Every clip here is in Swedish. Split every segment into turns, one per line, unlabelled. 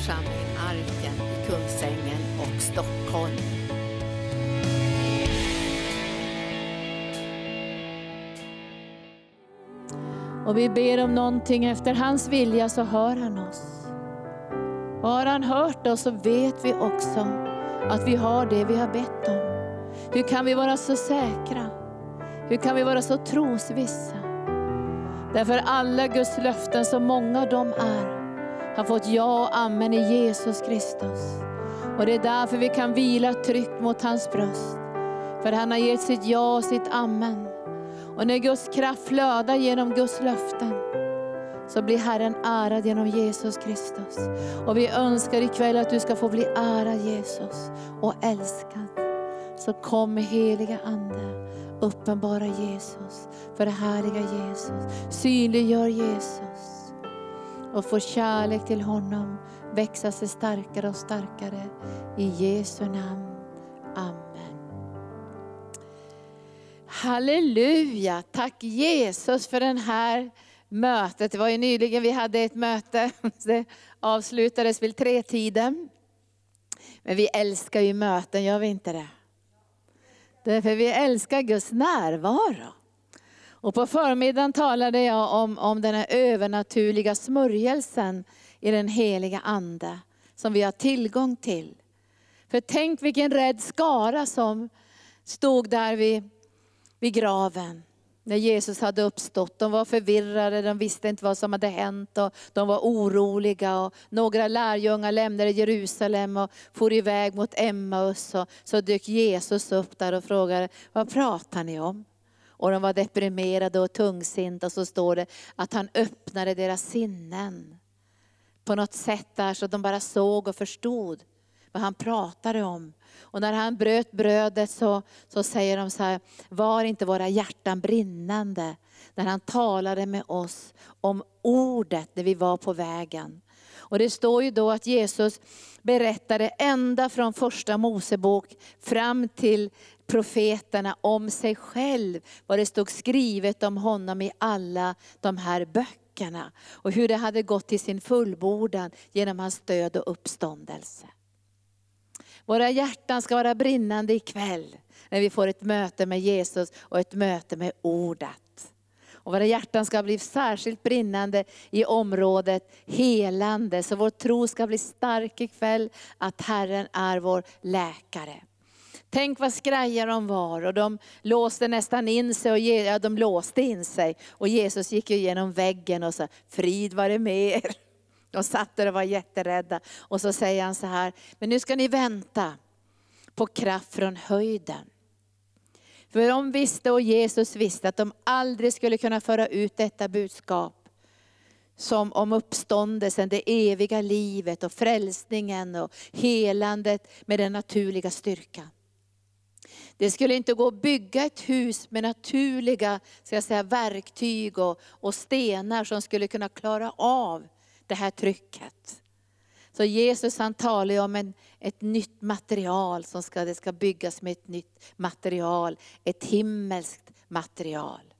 församling Arken i Kungsängen och Stockholm.
Och vi ber om någonting efter hans vilja så hör han oss. Och har han hört oss så vet vi också att vi har det vi har bett om. Hur kan vi vara så säkra? Hur kan vi vara så trosvissa? Därför alla Guds löften, så många de är, har fått ja och amen i Jesus Kristus. Och det är därför vi kan vila tryggt mot hans bröst. För han har gett sitt ja och sitt amen. Och när Guds kraft flödar genom Guds löften, så blir Herren ärad genom Jesus Kristus. Och vi önskar ikväll att du ska få bli ärad Jesus och älskad. Så kom med heliga Ande, uppenbara Jesus, för det härliga Jesus. Synliggör Jesus och få kärlek till honom växa sig starkare och starkare. I Jesu namn. Amen. Halleluja, tack Jesus för den här mötet. Det var ju nyligen vi hade ett möte, det avslutades vid tre tiden. Men vi älskar ju möten, gör vi inte det? Därför vi älskar Guds närvaro. Och på förmiddagen talade jag om, om den här övernaturliga smörjelsen i den heliga Ande, som vi har tillgång till. För tänk vilken rädd skara som stod där vid, vid graven när Jesus hade uppstått. De var förvirrade, de visste inte vad som hade hänt och de var oroliga. Och några lärjungar lämnade Jerusalem och for iväg mot Emmaus. Och så dök Jesus upp där och frågade, vad pratar ni om? Och de var deprimerade och tungsinta. Så står det att han öppnade deras sinnen. På något sätt där så de bara såg och förstod vad han pratade om. Och när han bröt brödet så, så säger de så här, var inte våra hjärtan brinnande när han talade med oss om ordet när vi var på vägen. Och det står ju då att Jesus berättade ända från första Mosebok fram till profeterna om sig själv, vad det stod skrivet om honom i alla de här böckerna. Och hur det hade gått till sin fullbordan genom hans död och uppståndelse. Våra hjärtan ska vara brinnande ikväll när vi får ett möte med Jesus och ett möte med ordet. Och våra hjärtan ska bli särskilt brinnande i området helande, så vår tro ska bli stark ikväll att Herren är vår läkare. Tänk vad skraja de var och de låste nästan in sig, och ja, de låste in sig. Och Jesus gick igenom väggen och sa, frid var det med er. De satt där och var jätterädda. Och så säger han så här, men nu ska ni vänta på kraft från höjden. För de visste och Jesus visste att de aldrig skulle kunna föra ut detta budskap som om uppståndelsen, det eviga livet och frälsningen och helandet med den naturliga styrkan. Det skulle inte gå att bygga ett hus med naturliga ska jag säga, verktyg och, och stenar som skulle kunna klara av det här trycket. Så Jesus han talar om en, ett nytt material som ska, det ska byggas med ett nytt material, ett himmelskt material.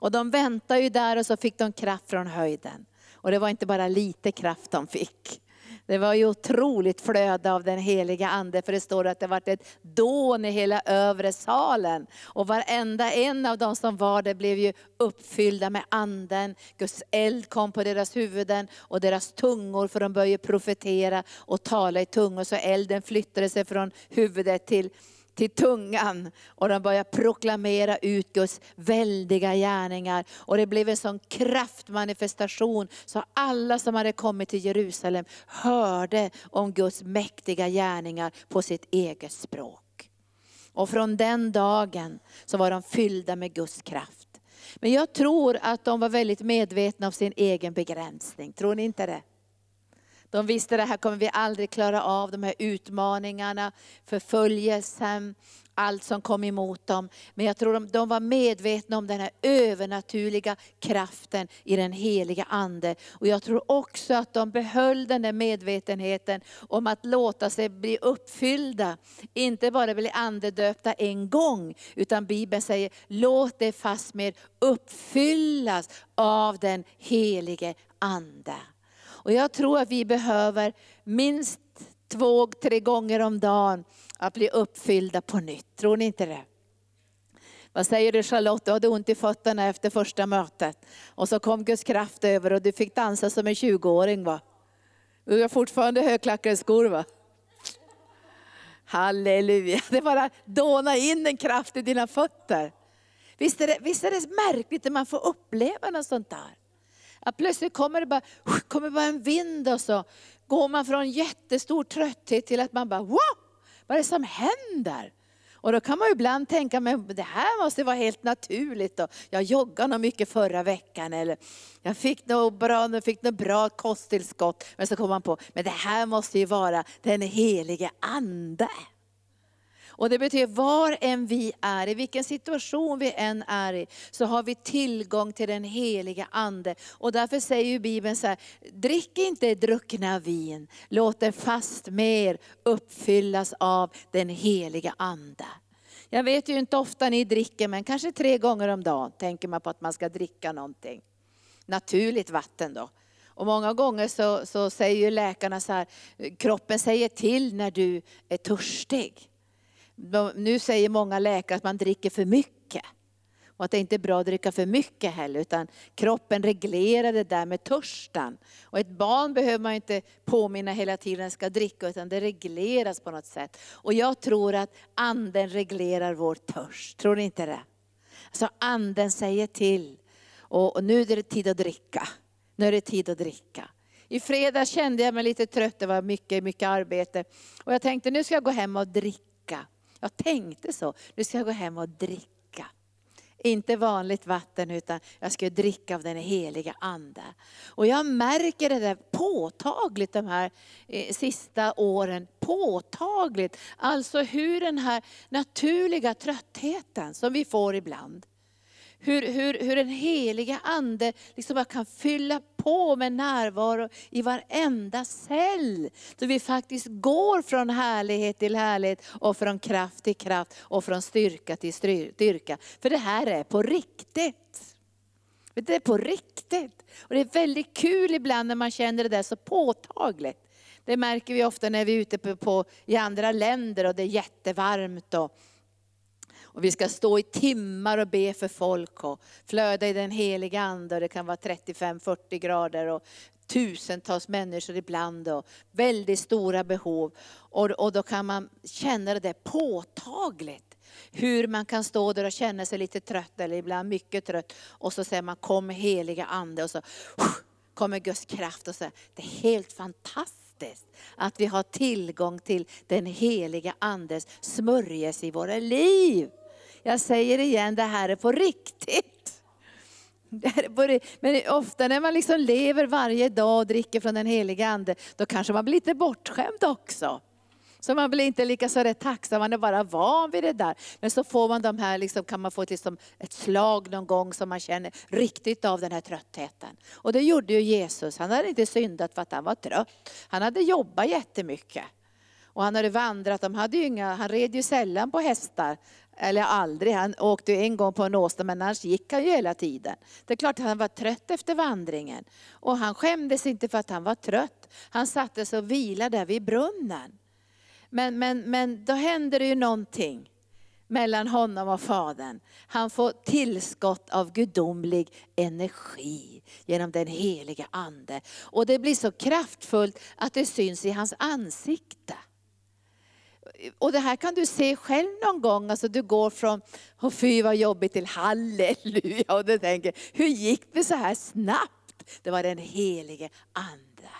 Och de väntade ju där och så fick de kraft från höjden. Och det var inte bara lite kraft de fick. Det var ju otroligt flöde av den heliga ande, för det står att det var ett dån i hela övre salen. Och varenda en av de som var där blev ju uppfyllda med anden. Guds eld kom på deras huvuden och deras tungor, för de började profetera och tala i tungor. Så elden flyttade sig från huvudet till till tungan och de började proklamera ut Guds väldiga gärningar. Och det blev en sån kraftmanifestation så alla som hade kommit till Jerusalem hörde om Guds mäktiga gärningar på sitt eget språk. Och från den dagen så var de fyllda med Guds kraft. Men jag tror att de var väldigt medvetna om sin egen begränsning, tror ni inte det? De visste det här kommer vi aldrig klara av, de här utmaningarna, förföljelsen, allt som kom emot dem. Men jag tror de, de var medvetna om den här övernaturliga kraften i den heliga Ande. Och jag tror också att de behöll den där medvetenheten om att låta sig bli uppfyllda. Inte bara bli andedöpta en gång, utan Bibeln säger låt det fastmer uppfyllas av den helige Ande. Och jag tror att vi behöver minst två, tre gånger om dagen att bli uppfyllda på nytt. Tror ni inte det? Vad säger du Charlotte, du hade ont i fötterna efter första mötet. Och så kom Guds kraft över och du fick dansa som en 20-åring va? Du har fortfarande högklackade skor va? Halleluja, det bara dåna in en kraft i dina fötter. Visst är, det, visst är det märkligt när man får uppleva något sånt där? Att plötsligt kommer det bara, kommer bara en vind och så går man från jättestor trötthet till att man bara, wow, vad är det som händer? Och då kan man ibland tänka, men det här måste vara helt naturligt. Och jag joggade nog mycket förra veckan, eller jag fick nog bra, fick bra kosttillskott. Men så kommer man på, men det här måste ju vara den helige Ande. Och det betyder var än vi är, i vilken situation vi än är i, så har vi tillgång till den heliga Ande. Och därför säger ju Bibeln så här, drick inte druckna vin, låt er fast mer uppfyllas av den heliga Ande. Jag vet ju inte ofta ni dricker, men kanske tre gånger om dagen tänker man på att man ska dricka någonting. Naturligt vatten då. Och många gånger så, så säger ju läkarna så här, kroppen säger till när du är törstig. Nu säger många läkare att man dricker för mycket. Och att det inte är bra att dricka för mycket heller, utan kroppen reglerar det där med törsten. Och ett barn behöver man inte påminna hela tiden ska dricka, utan det regleras på något sätt. Och jag tror att anden reglerar vår törst, tror ni inte det? Så anden säger till, och, nu är det tid att dricka. Nu är det tid att dricka. I fredag kände jag mig lite trött, det var mycket, mycket arbete. Och jag tänkte nu ska jag gå hem och dricka. Jag tänkte så, nu ska jag gå hem och dricka. Inte vanligt vatten utan jag ska dricka av den heliga Ande. Och jag märker det där påtagligt de här eh, sista åren. Påtagligt, alltså hur den här naturliga tröttheten som vi får ibland, hur, hur, hur den heliga Ande liksom bara kan fylla på med närvaro i varenda cell. Så vi faktiskt går från härlighet till härlighet och från kraft till kraft och från styrka till styrka. För det här är på riktigt. Det är på riktigt. Och det är väldigt kul ibland när man känner det där så påtagligt. Det märker vi ofta när vi är ute på, på i andra länder och det är jättevarmt. Och, och vi ska stå i timmar och be för folk och flöda i den heliga Ande. Och det kan vara 35-40 grader och tusentals människor ibland och väldigt stora behov. Och, och då kan man känna det där påtagligt. Hur man kan stå där och känna sig lite trött eller ibland mycket trött. Och så säger man kom heliga Ande och så kommer Guds kraft och så. Det är helt fantastiskt fantastiskt att vi har tillgång till den heliga Andes smörjelse i våra liv. Jag säger igen, det här är på riktigt. Men ofta när man liksom lever varje dag och dricker från den heliga Ande, då kanske man blir lite bortskämd också. Så man blir inte lika så rätt tacksam, man är bara van vid det där. Men så får man de här, liksom, kan man få till liksom, ett slag någon gång som man känner riktigt av den här tröttheten. Och det gjorde ju Jesus, han hade inte syndat för att han var trött. Han hade jobbat jättemycket. Och han hade vandrat, de hade inga, han red ju sällan på hästar. Eller aldrig, han åkte en gång på en åsna men annars gick han ju hela tiden. Det är klart att han var trött efter vandringen. Och han skämdes inte för att han var trött. Han satte sig och vilade där vid brunnen. Men, men, men då händer det ju någonting mellan honom och Fadern. Han får tillskott av gudomlig energi genom den heliga Ande. Och det blir så kraftfullt att det syns i hans ansikte. Och det här kan du se själv någon gång, alltså du går från, oh, fy vad jobbigt, till halleluja. Och du tänker, hur gick det så här snabbt? Det var den helige Ande.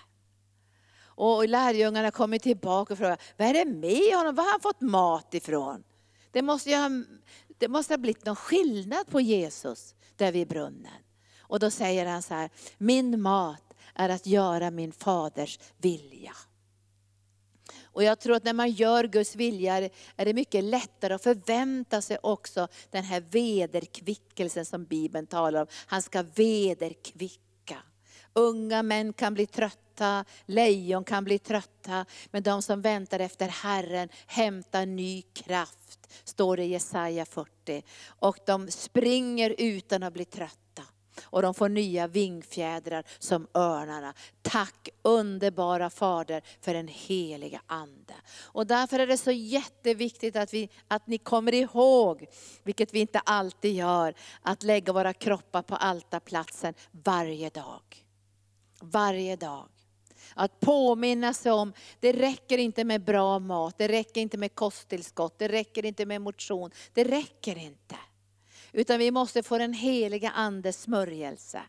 Och lärjungarna kommer tillbaka och frågar, vad är det med honom? Var har han fått mat ifrån? Det måste, ju ha, det måste ha blivit någon skillnad på Jesus där vid brunnen. Och då säger han så här, min mat är att göra min faders vilja. Och jag tror att när man gör Guds vilja är det mycket lättare att förvänta sig också den här vederkvickelsen som Bibeln talar om. Han ska vederkvicka. Unga män kan bli trötta lejon kan bli trötta, men de som väntar efter Herren hämtar ny kraft, står det i Jesaja 40. Och de springer utan att bli trötta. Och de får nya vingfjädrar som örnarna. Tack underbara Fader för den heliga Ande. Och därför är det så jätteviktigt att, vi, att ni kommer ihåg, vilket vi inte alltid gör, att lägga våra kroppar på altarplatsen varje dag. Varje dag. Att påminna sig om, det räcker inte med bra mat, det räcker inte med kosttillskott, det räcker inte med motion. Det räcker inte. Utan vi måste få den heliga Andes smörjelse.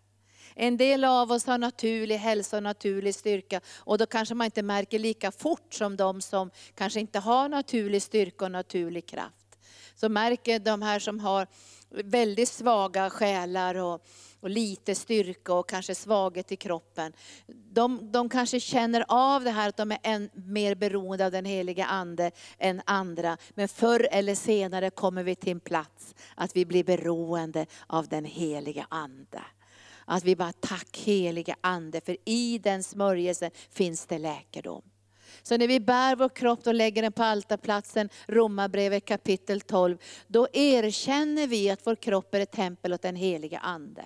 En del av oss har naturlig hälsa och naturlig styrka och då kanske man inte märker lika fort som de som kanske inte har naturlig styrka och naturlig kraft. Så märker de här som har väldigt svaga själar och, och lite styrka och kanske svaghet i kroppen. De, de kanske känner av det här att de är än mer beroende av den heliga Ande än andra. Men förr eller senare kommer vi till en plats att vi blir beroende av den heliga Ande. Att vi bara, tack heliga Ande, för i den smörjelsen finns det läkedom. Så när vi bär vår kropp och lägger den på altarplatsen, Romarbrevet kapitel 12, då erkänner vi att vår kropp är ett tempel åt den heliga Ande.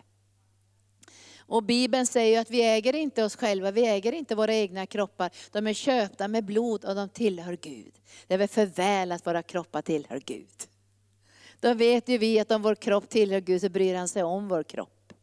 Och Bibeln säger att vi äger inte oss själva, vi äger inte våra egna kroppar. De är köpta med blod och de tillhör Gud. Det är väl för väl att våra kroppar tillhör Gud. Då vet ju vi att om vår kropp tillhör Gud så bryr han sig om vår kropp.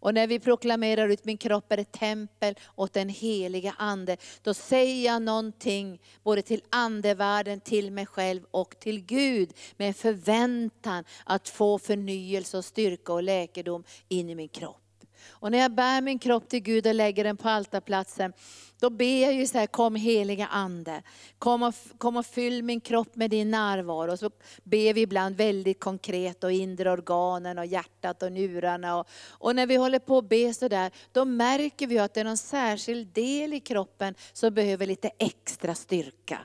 Och när vi proklamerar ut min kropp är ett tempel åt den heliga Ande, då säger jag någonting både till andevärlden, till mig själv och till Gud med förväntan att få förnyelse och styrka och läkedom in i min kropp. Och när jag bär min kropp till Gud och lägger den på altarplatsen, då ber jag ju så här, kom heliga Ande, kom och, kom och fyll min kropp med din närvaro. Och så ber vi ibland väldigt konkret och inre organen och hjärtat och njurarna. Och, och när vi håller på att be sådär, då märker vi att det är någon särskild del i kroppen som behöver lite extra styrka.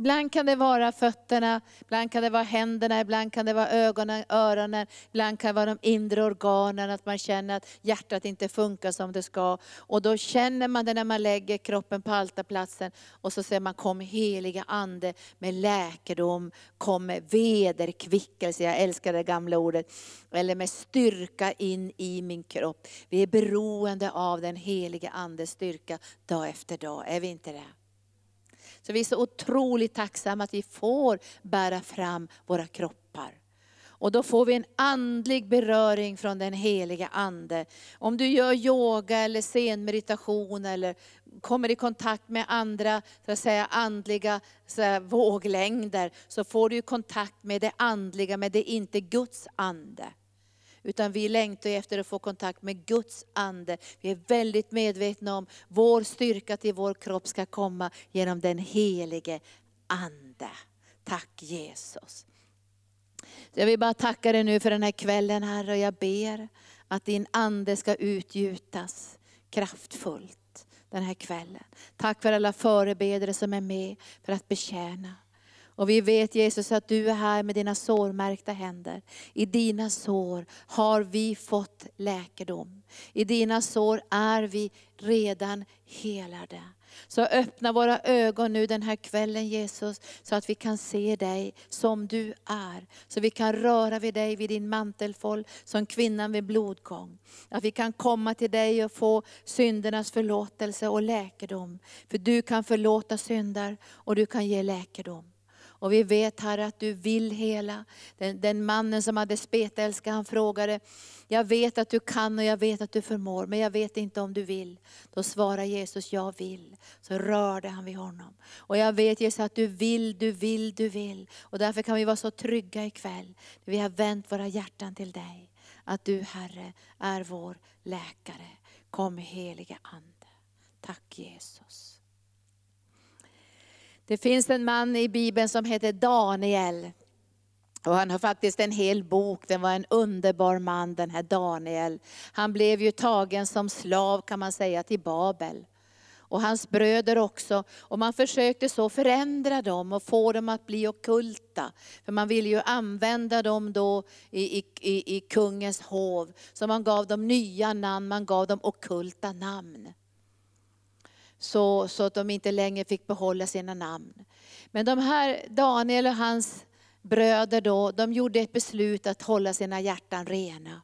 Ibland kan det vara fötterna, ibland kan det vara händerna, ibland kan det vara ögonen, öronen, ibland kan det vara de inre organen, att man känner att hjärtat inte funkar som det ska. Och då känner man det när man lägger kroppen på altarplatsen och så säger man kom heliga Ande med läkedom, kom med vederkvickelse, jag älskar det gamla ordet, eller med styrka in i min kropp. Vi är beroende av den heliga Andes styrka dag efter dag, är vi inte det? Så vi är så otroligt tacksamma att vi får bära fram våra kroppar. Och då får vi en andlig beröring från den heliga Ande. Om du gör yoga eller senmeditation eller kommer i kontakt med andra så att säga, andliga så här, våglängder, så får du kontakt med det andliga, men det är inte Guds ande. Utan vi längtar efter att få kontakt med Guds ande. Vi är väldigt medvetna om vår styrka till vår kropp ska komma genom den helige ande. Tack Jesus. jag vill bara tacka dig nu för den här kvällen Herre och jag ber att din ande ska utgjutas kraftfullt den här kvällen. Tack för alla förebedare som är med för att betjäna. Och vi vet Jesus att du är här med dina sårmärkta händer. I dina sår har vi fått läkedom. I dina sår är vi redan helade. Så öppna våra ögon nu den här kvällen Jesus, så att vi kan se dig som du är. Så vi kan röra vid dig vid din mantelfåll som kvinnan vid blodgång. Att vi kan komma till dig och få syndernas förlåtelse och läkedom. För du kan förlåta synder och du kan ge läkedom. Och vi vet Herre att du vill hela. Den, den mannen som hade spetälska han frågade, jag vet att du kan och jag vet att du förmår, men jag vet inte om du vill. Då svarar Jesus, jag vill. Så rörde han vid honom. Och jag vet Jesus att du vill, du vill, du vill. Och därför kan vi vara så trygga ikväll. Vi har vänt våra hjärtan till dig. Att du Herre är vår läkare. Kom helige Ande. Tack Jesus. Det finns en man i Bibeln som heter Daniel. Och han har faktiskt en hel bok, den var en underbar man den här Daniel. Han blev ju tagen som slav kan man säga till Babel. Och hans bröder också. Och man försökte så förändra dem och få dem att bli okulta. För man ville ju använda dem då i, i, i, i kungens hov. Så man gav dem nya namn, man gav dem okulta namn så, så att de inte längre fick behålla sina namn. Men de här, Daniel och hans bröder då, de gjorde ett beslut att hålla sina hjärtan rena.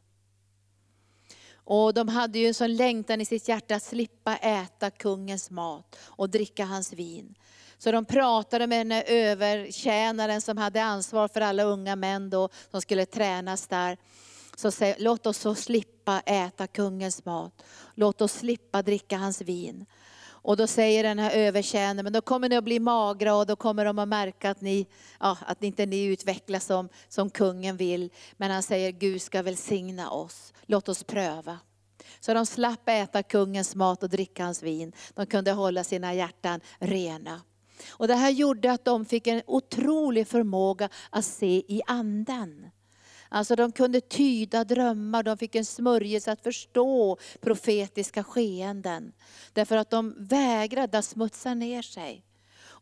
Och de hade ju en sån längtan i sitt hjärta att slippa äta kungens mat och dricka hans vin. Så de pratade med den övertjänaren som hade ansvar för alla unga män då, som skulle tränas där. Så säger, låt oss så slippa äta kungens mat. Låt oss slippa dricka hans vin. Och då säger den här övertjänaren, men då kommer ni att bli magra och då kommer de att märka att, ni, ja, att inte ni utvecklas som, som kungen vill. Men han säger, Gud ska välsigna oss. Låt oss pröva. Så de slapp äta kungens mat och dricka hans vin. De kunde hålla sina hjärtan rena. Och det här gjorde att de fick en otrolig förmåga att se i anden. Alltså de kunde tyda drömmar, de fick en smörjelse att förstå profetiska skeenden. Därför att de vägrade att smutsa ner sig.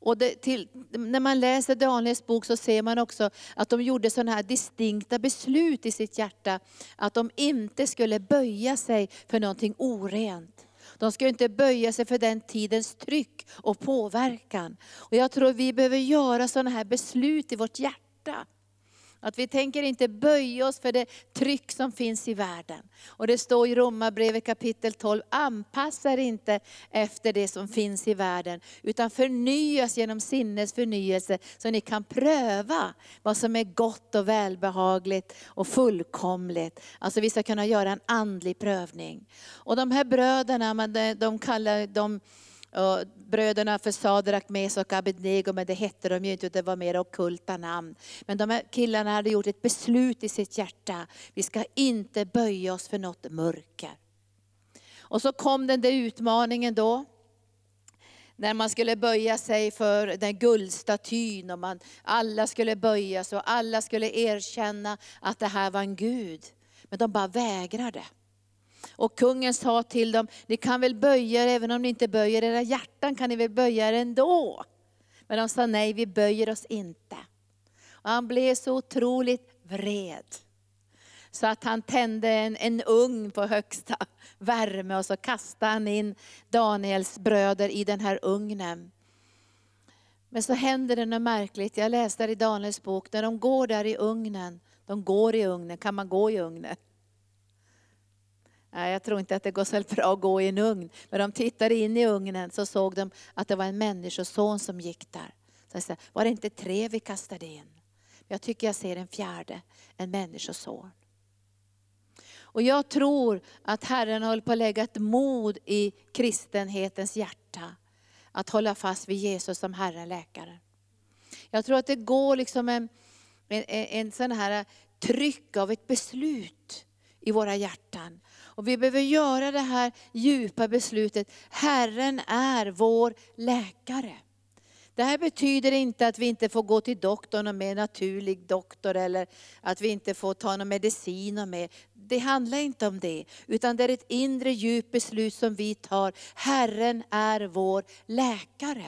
Och det, till, när man läser Daniels bok så ser man också att de gjorde sådana här distinkta beslut i sitt hjärta. Att de inte skulle böja sig för någonting orent. De skulle inte böja sig för den tidens tryck och påverkan. Och jag tror vi behöver göra sådana här beslut i vårt hjärta. Att vi tänker inte böja oss för det tryck som finns i världen. Och det står i Romarbrevet kapitel 12, anpassa er inte efter det som finns i världen, utan förnyas genom sinnes förnyelse så ni kan pröva vad som är gott och välbehagligt och fullkomligt. Alltså vi ska kunna göra en andlig prövning. Och de här bröderna, de kallar de och bröderna för Sadrak, Mes och Abednego, men det hette de ju inte, det var mer okulta namn. Men de här killarna hade gjort ett beslut i sitt hjärta, vi ska inte böja oss för något mörker. Och så kom den där utmaningen då, när man skulle böja sig för den guldstatyn och man, alla skulle böja sig och alla skulle erkänna att det här var en Gud. Men de bara vägrade. Och kungen sa till dem, ni kan väl böja er även om ni inte böjer era hjärtan, kan ni väl böja er ändå? Men de sa nej, vi böjer oss inte. Och han blev så otroligt vred. Så att han tände en, en ugn på högsta värme och så kastade han in Daniels bröder i den här ugnen. Men så händer det något märkligt. Jag läste i Daniels bok, när de går där i ugnen, de går i ugnen, kan man gå i ugnen? Jag tror inte att det går så bra att gå i en ugn. Men de tittade in i ugnen så såg de att det var en människoson som gick där. Så jag sa, var det inte tre vi kastade in? Jag tycker jag ser en fjärde, en människoson. Och jag tror att Herren håller på att lägga ett mod i kristenhetens hjärta. Att hålla fast vid Jesus som Herren läkare. Jag tror att det går liksom en, en, en sån här tryck av ett beslut i våra hjärtan. Och vi behöver göra det här djupa beslutet, Herren är vår läkare. Det här betyder inte att vi inte får gå till doktorn och med naturlig doktor eller att vi inte får ta någon medicin och med. Det handlar inte om det, utan det är ett inre djupt beslut som vi tar. Herren är vår läkare.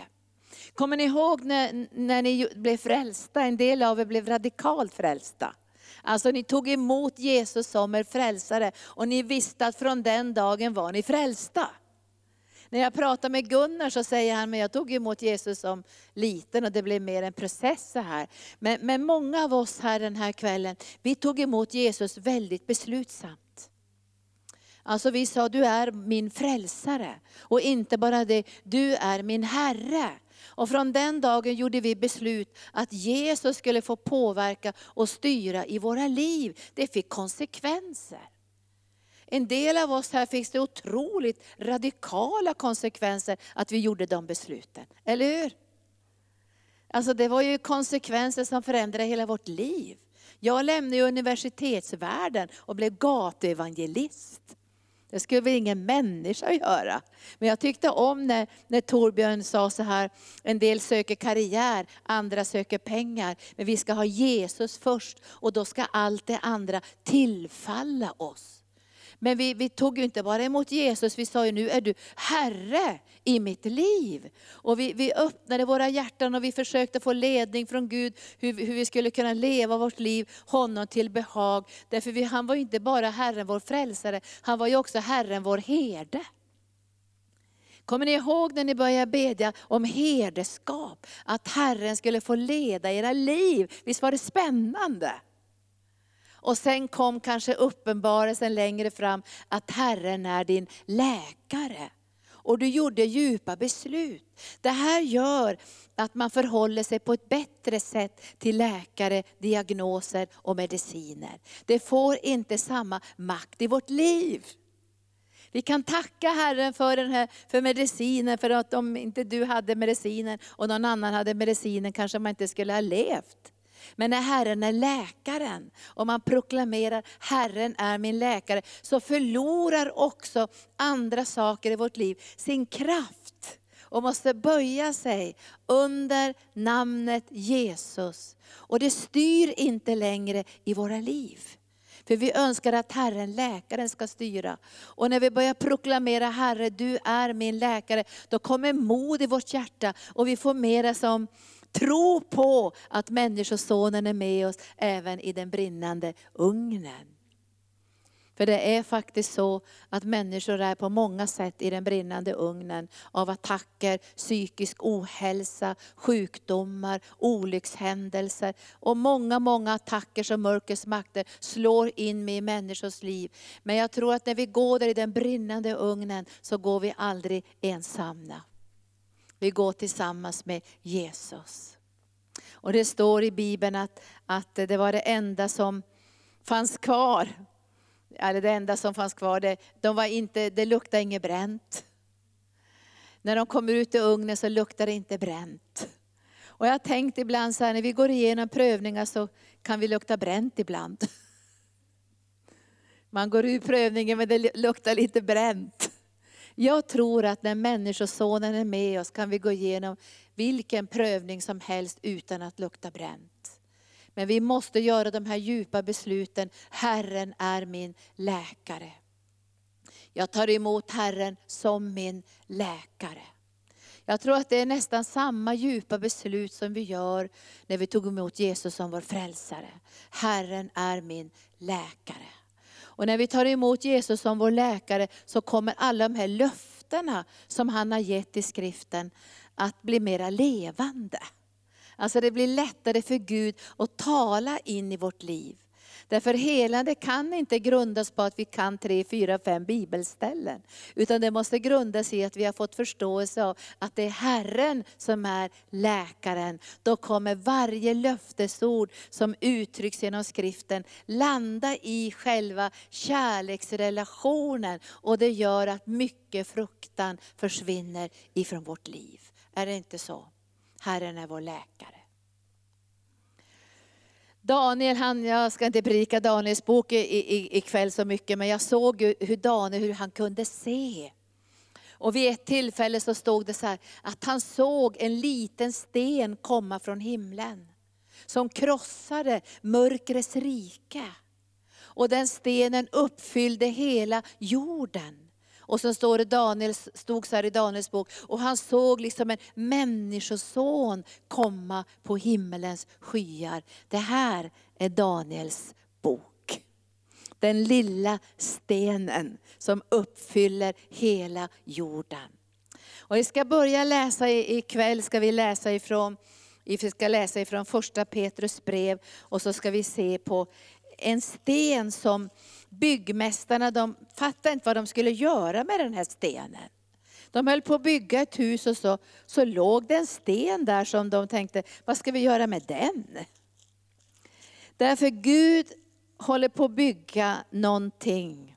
Kommer ni ihåg när, när ni blev frälsta? En del av er blev radikalt frälsta. Alltså ni tog emot Jesus som er frälsare och ni visste att från den dagen var ni frälsta. När jag pratar med Gunnar så säger han, men jag tog emot Jesus som liten och det blev mer en process så här. Men, men många av oss här den här kvällen, vi tog emot Jesus väldigt beslutsamt. Alltså vi sa, du är min frälsare. Och inte bara det, du är min Herre. Och från den dagen gjorde vi beslut att Jesus skulle få påverka och styra i våra liv. Det fick konsekvenser. En del av oss här fick det otroligt radikala konsekvenser att vi gjorde de besluten. Eller hur? Alltså det var ju konsekvenser som förändrade hela vårt liv. Jag lämnade universitetsvärlden och blev gatuevangelist. Det skulle väl ingen människa göra. Men jag tyckte om när, när Torbjörn sa så här, en del söker karriär, andra söker pengar. Men vi ska ha Jesus först och då ska allt det andra tillfalla oss. Men vi, vi tog ju inte bara emot Jesus, vi sa ju nu är du Herre i mitt liv. Och vi, vi öppnade våra hjärtan och vi försökte få ledning från Gud hur, hur vi skulle kunna leva vårt liv honom till behag. Därför vi, han var ju inte bara Herren vår frälsare, han var ju också Herren vår herde. Kommer ni ihåg när ni började bedja om herdeskap? Att Herren skulle få leda era liv. Visst var det spännande? Och sen kom kanske uppenbarelsen längre fram att Herren är din läkare. Och du gjorde djupa beslut. Det här gör att man förhåller sig på ett bättre sätt till läkare, diagnoser och mediciner. Det får inte samma makt i vårt liv. Vi kan tacka Herren för, den här, för medicinen, för att om inte du hade medicinen och någon annan hade medicinen kanske man inte skulle ha levt. Men när Herren är läkaren och man proklamerar Herren är min läkare, så förlorar också andra saker i vårt liv sin kraft och måste böja sig under namnet Jesus. Och det styr inte längre i våra liv. För vi önskar att Herren, läkaren, ska styra. Och när vi börjar proklamera Herre, du är min läkare, då kommer mod i vårt hjärta och vi får mera som tro på att Människosonen är med oss även i den brinnande ugnen. För det är faktiskt så att människor är på många sätt i den brinnande ugnen av attacker, psykisk ohälsa, sjukdomar, olyckshändelser och många, många attacker som mörkrets makter slår in med i människors liv. Men jag tror att när vi går där i den brinnande ugnen så går vi aldrig ensamma. Vi går tillsammans med Jesus. Och det står i Bibeln att, att det var det enda som fanns kvar eller det enda som fanns kvar, det, de var inte, det luktade inget bränt. När de kommer ut i ugnen så luktar det inte bränt. Och jag har tänkt ibland så här, när vi går igenom prövningar så kan vi lukta bränt ibland. Man går ur prövningen men det luktar lite bränt. Jag tror att när Människosonen är med oss kan vi gå igenom vilken prövning som helst utan att lukta bränt. Men vi måste göra de här djupa besluten. Herren är min läkare. Jag tar emot Herren som min läkare. Jag tror att det är nästan samma djupa beslut som vi gör när vi tog emot Jesus som vår frälsare. Herren är min läkare. Och när vi tar emot Jesus som vår läkare så kommer alla de här löftena som han har gett i skriften att bli mera levande. Alltså det blir lättare för Gud att tala in i vårt liv. Därför helande kan inte grundas på att vi kan tre, fyra, fem bibelställen. Utan det måste grundas i att vi har fått förståelse av att det är Herren som är läkaren. Då kommer varje löftesord som uttrycks genom skriften landa i själva kärleksrelationen. Och det gör att mycket fruktan försvinner ifrån vårt liv. Är det inte så? Herren är vår läkare. Daniel, han, jag ska inte predika Daniels bok ikväll så mycket, men jag såg hur Daniel hur han kunde se. Och vid ett tillfälle så stod det så här, att han såg en liten sten komma från himlen. Som krossade mörkrets rike. Och den stenen uppfyllde hela jorden. Och så står det Daniels, stod så här i Daniels bok, och han såg liksom en människoson komma på himmelens skyar. Det här är Daniels bok. Den lilla stenen som uppfyller hela jorden. Och vi ska börja läsa ikväll, ska vi läsa ifrån vi ska läsa ifrån första Petrus brev och så ska vi se på en sten som byggmästarna de fattade inte vad de skulle göra med den här stenen. De höll på att bygga ett hus och så, så låg det en sten där som de tänkte, vad ska vi göra med den? Därför Gud håller på att bygga någonting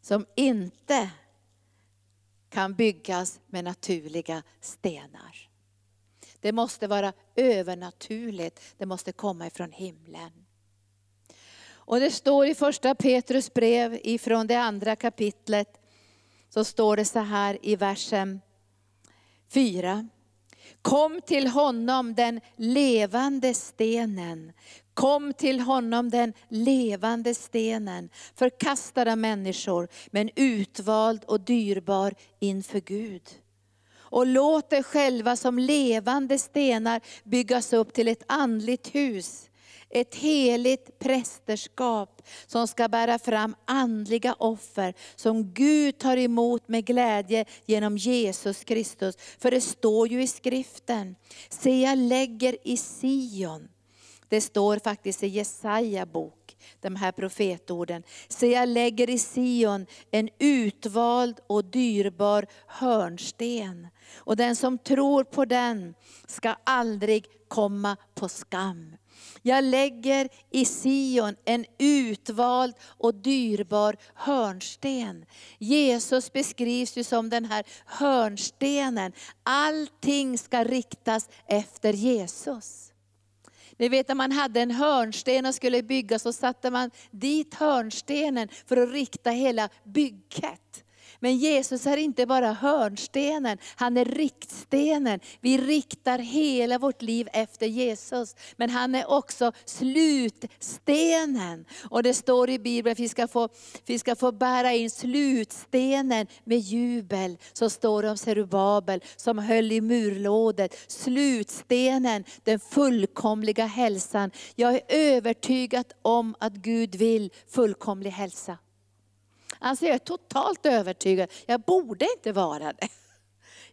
som inte kan byggas med naturliga stenar. Det måste vara övernaturligt, det måste komma ifrån himlen. Och det står i första Petrus brev ifrån det andra kapitlet, så står det så här i versen 4. Kom till honom den levande stenen. Kom till honom den levande stenen, förkastad av människor, men utvald och dyrbar inför Gud. Och låt er själva som levande stenar byggas upp till ett andligt hus, ett heligt prästerskap som ska bära fram andliga offer som Gud tar emot med glädje genom Jesus Kristus. För det står ju i skriften, se jag lägger i Sion Det står faktiskt i Jesaja bok, de här profetorden. Se jag lägger i Sion en utvald och dyrbar hörnsten. Och den som tror på den ska aldrig komma på skam. Jag lägger i Sion en utvald och dyrbar hörnsten. Jesus beskrivs ju som den här hörnstenen. Allting ska riktas efter Jesus. Ni vet när man hade en hörnsten och skulle bygga så satte man dit hörnstenen för att rikta hela bygget. Men Jesus är inte bara hörnstenen, han är riktstenen. Vi riktar hela vårt liv efter Jesus. Men han är också slutstenen. Och det står i Bibeln att vi ska få, vi ska få bära in slutstenen med jubel. Så står det om Serubabel som höll i murlådet. Slutstenen, den fullkomliga hälsan. Jag är övertygad om att Gud vill fullkomlig hälsa. Alltså jag är totalt övertygad, jag borde inte vara det.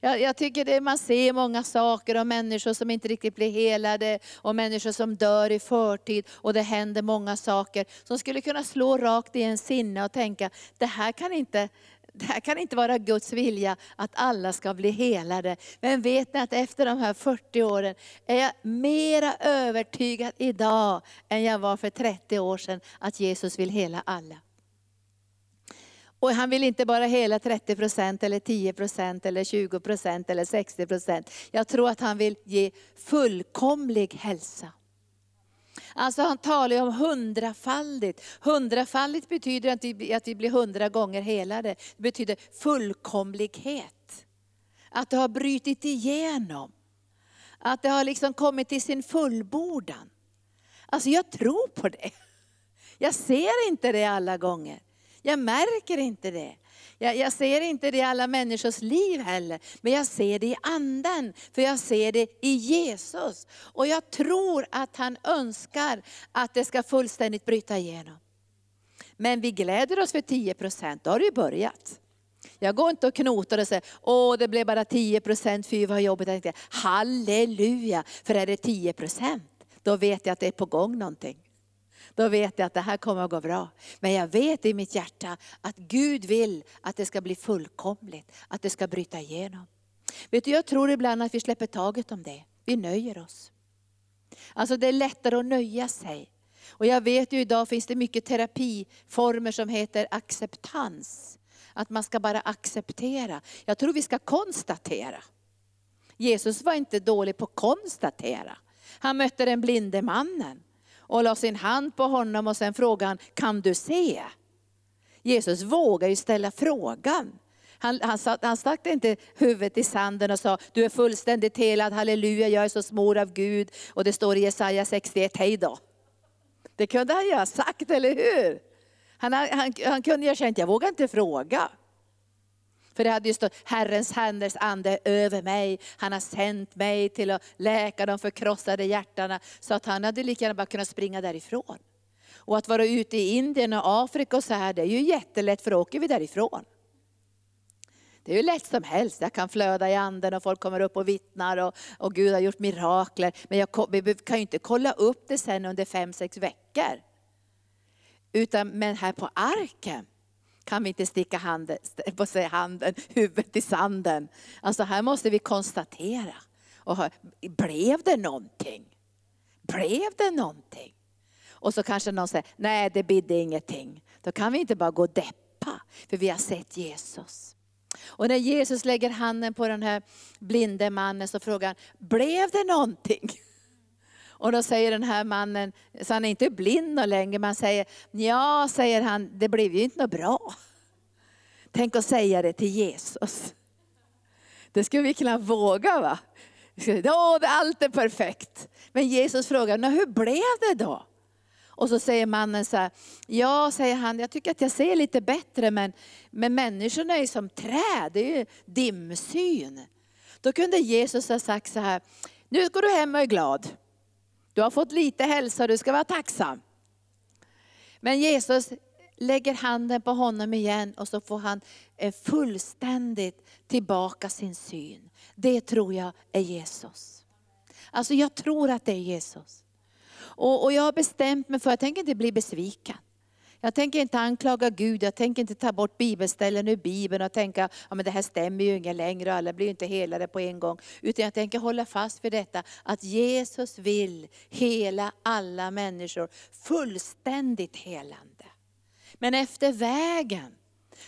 Jag, jag, tycker det, man ser många saker om människor som inte riktigt blir helade, och människor som dör i förtid, och det händer många saker som skulle kunna slå rakt i en sinne och tänka, det här kan inte, det här kan inte vara Guds vilja att alla ska bli helade. Men vet ni att efter de här 40 åren är jag mera övertygad idag än jag var för 30 år sedan att Jesus vill hela alla. Och han vill inte bara hela 30 procent, eller 10 procent, eller 20 procent, eller 60 procent. Jag tror att han vill ge fullkomlig hälsa. Alltså han talar ju om hundrafaldigt. Hundrafaldigt betyder att vi, att vi blir hundra gånger helade. Det betyder fullkomlighet. Att det har brutit igenom. Att det har liksom kommit till sin fullbordan. Alltså jag tror på det. Jag ser inte det alla gånger. Jag märker inte det. Jag, jag, ser inte det i alla människors liv heller, men jag ser det i anden. För jag ser det i Jesus. Och jag tror att han önskar att det ska fullständigt bryta igenom. Men vi gläder oss för 10 procent, då har det ju börjat. Jag går inte och knotar och säger, åh det blev bara 10 procent, fy vad jobbigt. Halleluja, för är det 10 procent, då vet jag att det är på gång någonting. Då vet jag att det här kommer att gå bra. Men jag vet i mitt hjärta att Gud vill att det ska bli fullkomligt, att det ska bryta igenom. Vet du, jag tror ibland att vi släpper taget om det. Vi nöjer oss. Alltså det är lättare att nöja sig. Och jag vet ju idag finns det mycket terapiformer som heter acceptans. Att man ska bara acceptera. Jag tror vi ska konstatera. Jesus var inte dålig på att konstatera. Han mötte den blinde mannen och la sin hand på honom och sen frågade han, kan du se? Jesus vågar ju ställa frågan. Han, han, han stack inte huvudet i sanden och sa, du är fullständigt helad, halleluja, jag är så smord av Gud. Och det står i Jesaja 61, hej då. Det kunde han ju ha sagt, eller hur? Han, han, han kunde ju ha känt, jag vågar inte fråga. För det hade ju stått, Herrens händers ande över mig, han har sänt mig till att läka de förkrossade hjärtana. Så att han hade lika gärna bara kunnat springa därifrån. Och att vara ute i Indien och Afrika och så här, det är ju jättelätt för då åker vi därifrån. Det är ju lätt som helst, jag kan flöda i anden och folk kommer upp och vittnar och, och Gud har gjort mirakler. Men jag kan ju inte kolla upp det sen under fem, sex veckor. Utan, men här på arken, kan vi inte sticka handen, på sig handen, huvudet i sanden. Alltså här måste vi konstatera. Och hör, blev det någonting? Blev det någonting? Och så kanske någon säger, nej det bidde ingenting. Då kan vi inte bara gå och deppa, för vi har sett Jesus. Och när Jesus lägger handen på den här blinde mannen så frågar han, blev det någonting? Och då säger den här mannen, så han är inte blind längre, men säger, ja, säger han, det blev ju inte något bra. Tänk att säga det till Jesus. Det skulle vi kunna våga va? Ja, allt är perfekt. Men Jesus frågar, hur blev det då? Och så säger mannen så här, ja säger han, jag tycker att jag ser lite bättre men, men människorna är som träd, det är ju dimsyn. Då kunde Jesus ha sagt så här, nu går du hem och är glad. Du har fått lite hälsa, du ska vara tacksam. Men Jesus lägger handen på honom igen och så får han eh, fullständigt tillbaka sin syn. Det tror jag är Jesus. Alltså jag tror att det är Jesus. Och, och jag har bestämt mig för att jag tänker inte bli besviken. Jag tänker inte anklaga Gud, jag tänker inte ta bort bibelställen ur Bibeln och tänka att det här stämmer ju inte längre och alla blir inte helade på en gång. Utan jag tänker hålla fast vid detta att Jesus vill hela alla människor fullständigt helande. Men efter vägen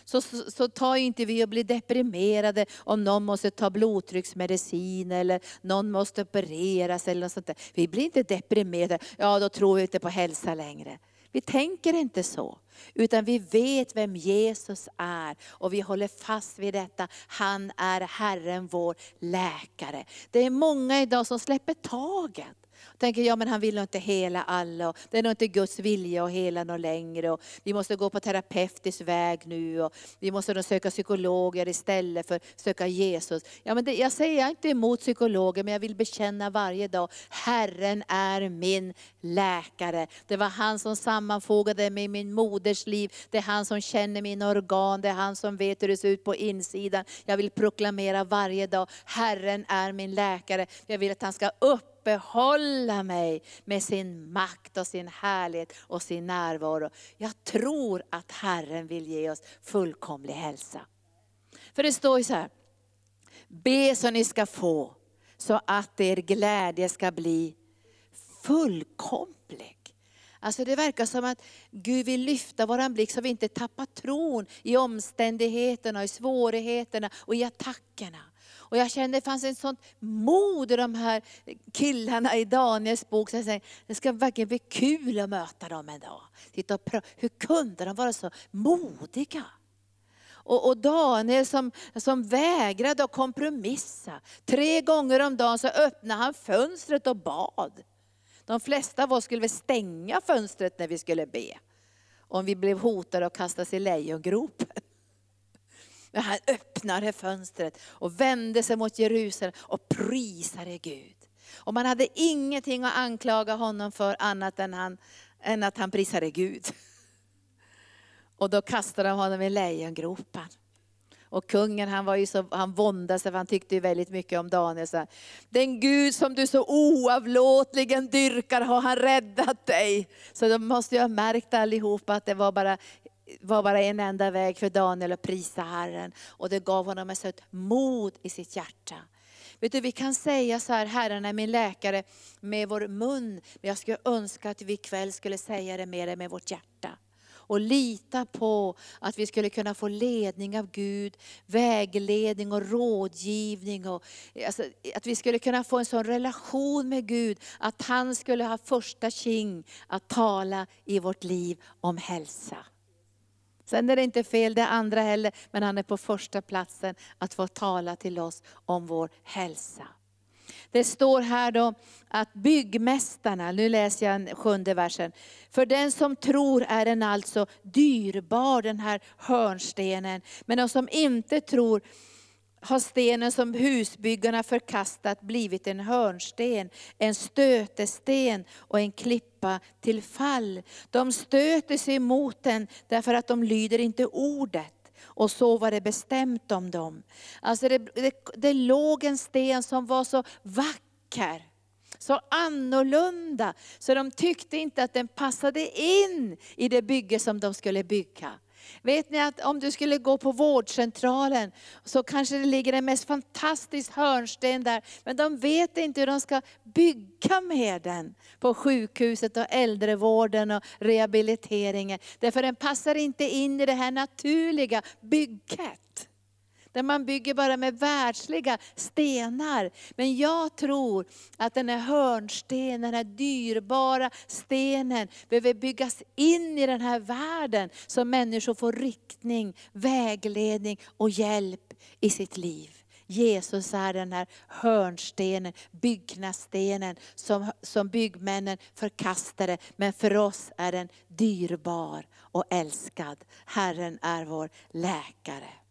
så, så, så tar inte vi och blir deprimerade om någon måste ta blodtrycksmedicin eller någon måste opereras eller något sånt där. Vi blir inte deprimerade, ja då tror vi inte på hälsa längre. Vi tänker inte så, utan vi vet vem Jesus är och vi håller fast vid detta. Han är Herren vår läkare. Det är många idag som släpper taget tänker, ja men han vill nog inte hela alla. Och det är nog inte Guds vilja att hela någon längre. Och vi måste gå på terapeutisk väg nu. Och vi måste nog söka psykologer istället för att söka Jesus. Ja, men det, jag säger inte emot psykologer, men jag vill bekänna varje dag, Herren är min läkare. Det var han som sammanfogade mig i min moders liv. Det är han som känner mina organ. Det är han som vet hur det ser ut på insidan. Jag vill proklamera varje dag, Herren är min läkare. Jag vill att han ska upp uppehålla mig med sin makt och sin härlighet och sin närvaro. Jag tror att Herren vill ge oss fullkomlig hälsa. För det står ju så här, be så ni ska få, så att er glädje ska bli fullkomlig. Alltså det verkar som att Gud vill lyfta vår blick så vi inte tappar tron i omständigheterna, i svårigheterna och i attackerna. Och jag kände att det fanns ett sånt mod i de här killarna i Daniels bok. Så jag säger, det ska verkligen bli kul att möta dem en dag. Titta och Hur kunde de vara så modiga? Och, och, Daniel som, som vägrade att kompromissa. Tre gånger om dagen så öppnade han fönstret och bad. De flesta av oss skulle väl stänga fönstret när vi skulle be. Om vi blev hotade och kastas i lejongropen. Men han öppnade fönstret och vände sig mot Jerusalem och prisade Gud. Och man hade ingenting att anklaga honom för annat än, han, än att han prisade Gud. Och då kastade de honom i lejongropen. Och kungen han var ju så, han våndade sig, för han tyckte ju väldigt mycket om Daniel. Så här, Den Gud som du så oavlåtligen dyrkar har han räddat dig. Så de måste ju ha märkt allihopa att det var bara var bara en enda väg för Daniel att prisa Herren. Och det gav honom ett sådant mod i sitt hjärta. Vet du, vi kan säga så här, Herren är min läkare med vår mun. Men jag skulle önska att vi ikväll skulle säga det mer med vårt hjärta. Och lita på att vi skulle kunna få ledning av Gud, vägledning och rådgivning. Och, alltså, att vi skulle kunna få en sån relation med Gud, att han skulle ha första king att tala i vårt liv om hälsa. Sen är det inte fel det andra heller, men han är på första platsen att få tala till oss om vår hälsa. Det står här då att byggmästarna, nu läser jag sjunde versen. För den som tror är den alltså dyrbar, den här hörnstenen. Men de som inte tror har stenen som husbyggarna förkastat blivit en hörnsten, en stötesten och en klippa till fall. De stöter sig emot den därför att de lyder inte ordet. Och så var det bestämt om dem. Alltså det, det, det låg en sten som var så vacker så annorlunda, så de tyckte inte att den passade in i det bygge som de skulle bygga. Vet ni att om du skulle gå på vårdcentralen så kanske det ligger en mest fantastisk hörnsten där, men de vet inte hur de ska bygga med den på sjukhuset och äldrevården och rehabiliteringen. Därför den passar inte in i det här naturliga bygget där man bygger bara med världsliga stenar. Men jag tror att den här hörnstenen, den här dyrbara stenen behöver byggas in i den här världen så människor får riktning, vägledning och hjälp i sitt liv. Jesus är den här hörnstenen, byggnadsstenen som, som byggmännen förkastade. Men för oss är den dyrbar och älskad. Herren är vår läkare.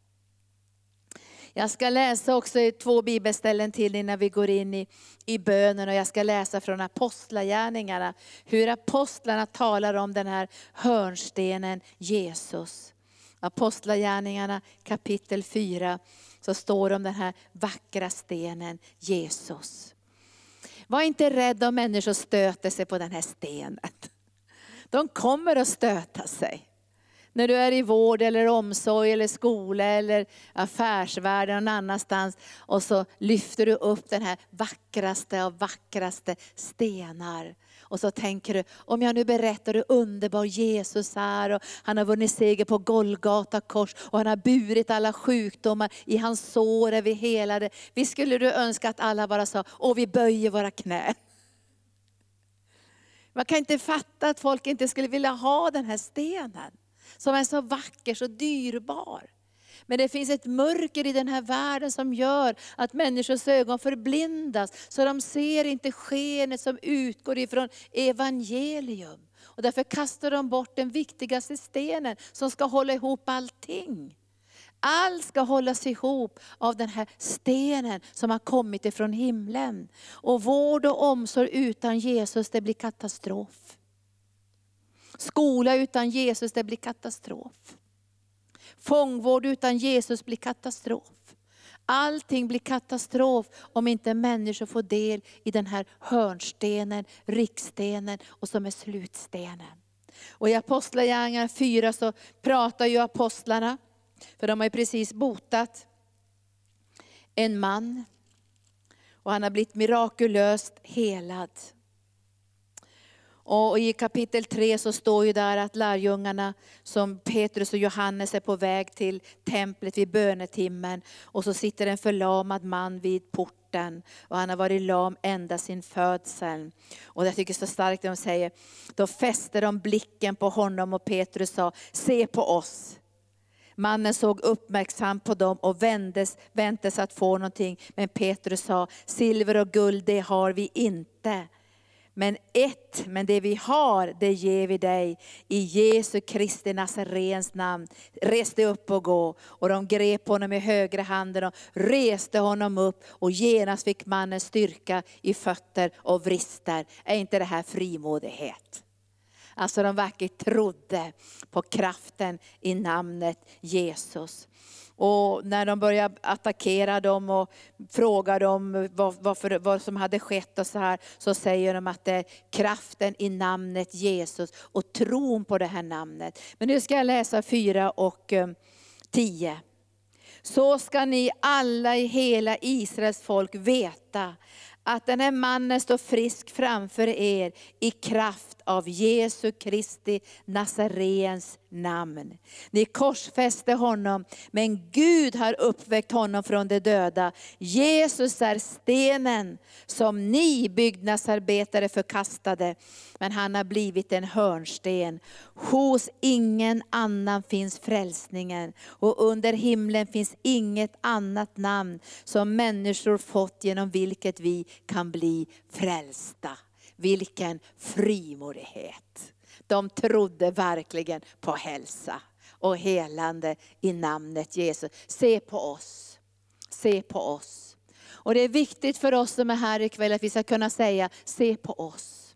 Jag ska läsa också två bibelställen till innan vi går in i, i bönen. Och jag ska läsa från apostlagärningarna, hur apostlarna talar om den här hörnstenen Jesus. Apostlagärningarna kapitel 4 så står det om den här vackra stenen Jesus. Var inte rädd om människor stöter sig på den här stenen. De kommer att stöta sig. När du är i vård eller omsorg eller skola eller affärsvärld någon annanstans och så lyfter du upp den här vackraste av vackraste stenar. Och så tänker du, om jag nu berättar hur underbar Jesus är och han har vunnit seger på Golgata kors och han har burit alla sjukdomar, i hans sår är vi helade. Visst skulle du önska att alla bara sa, och vi böjer våra knän. Man kan inte fatta att folk inte skulle vilja ha den här stenen som är så vacker, så dyrbar. Men det finns ett mörker i den här världen som gör att människors ögon förblindas, så de ser inte skenet som utgår ifrån evangelium. Och därför kastar de bort den viktigaste stenen som ska hålla ihop allting. Allt ska hållas ihop av den här stenen som har kommit ifrån himlen. Och vård och omsorg utan Jesus, det blir katastrof. Skola utan Jesus, det blir katastrof. Fångvård utan Jesus blir katastrof. Allting blir katastrof om inte människor får del i den här hörnstenen, riksstenen och som är slutstenen. Och I Apostlagärningarna 4 så pratar ju apostlarna, för de har ju precis botat en man. Och han har blivit mirakulöst helad. Och i kapitel 3 så står ju där att lärjungarna, som Petrus och Johannes är på väg till templet vid bönetimmen. Och så sitter en förlamad man vid porten. Och han har varit lam ända sin födsel. Och jag tycker så starkt de säger, då fäste de blicken på honom och Petrus sa, se på oss. Mannen såg uppmärksamt på dem och vändes, väntes att få någonting. Men Petrus sa, silver och guld det har vi inte men ett, men det vi har, det ger vi dig. I Jesu Kristi Nazarens namn. Res dig upp och gå. Och de grep honom i högra handen och reste honom upp. Och genast fick mannen styrka i fötter och vrister. Är inte det här frimodighet? Alltså de verkligen trodde på kraften i namnet Jesus. Och när de började attackera dem och fråga dem vad, vad, för, vad som hade skett och så här, så säger de att det är kraften i namnet Jesus och tron på det här namnet. Men nu ska jag läsa 4 och eh, 10. Så ska ni alla i hela Israels folk veta att den här mannen står frisk framför er i kraft av Jesu Kristi Nazarens namn. Ni korsfäste honom, men Gud har uppväckt honom från de döda. Jesus är stenen som ni byggnadsarbetare förkastade, men han har blivit en hörnsten. Hos ingen annan finns frälsningen, och under himlen finns inget annat namn som människor fått genom vilket vi kan bli frälsta. Vilken frimodighet. De trodde verkligen på hälsa och helande i namnet Jesus. Se på oss. Se på oss. Och det är viktigt för oss som är här ikväll att vi ska kunna säga, se på oss.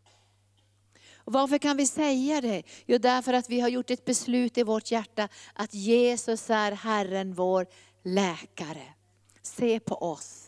Och varför kan vi säga det? Jo, därför att vi har gjort ett beslut i vårt hjärta att Jesus är Herren vår läkare. Se på oss.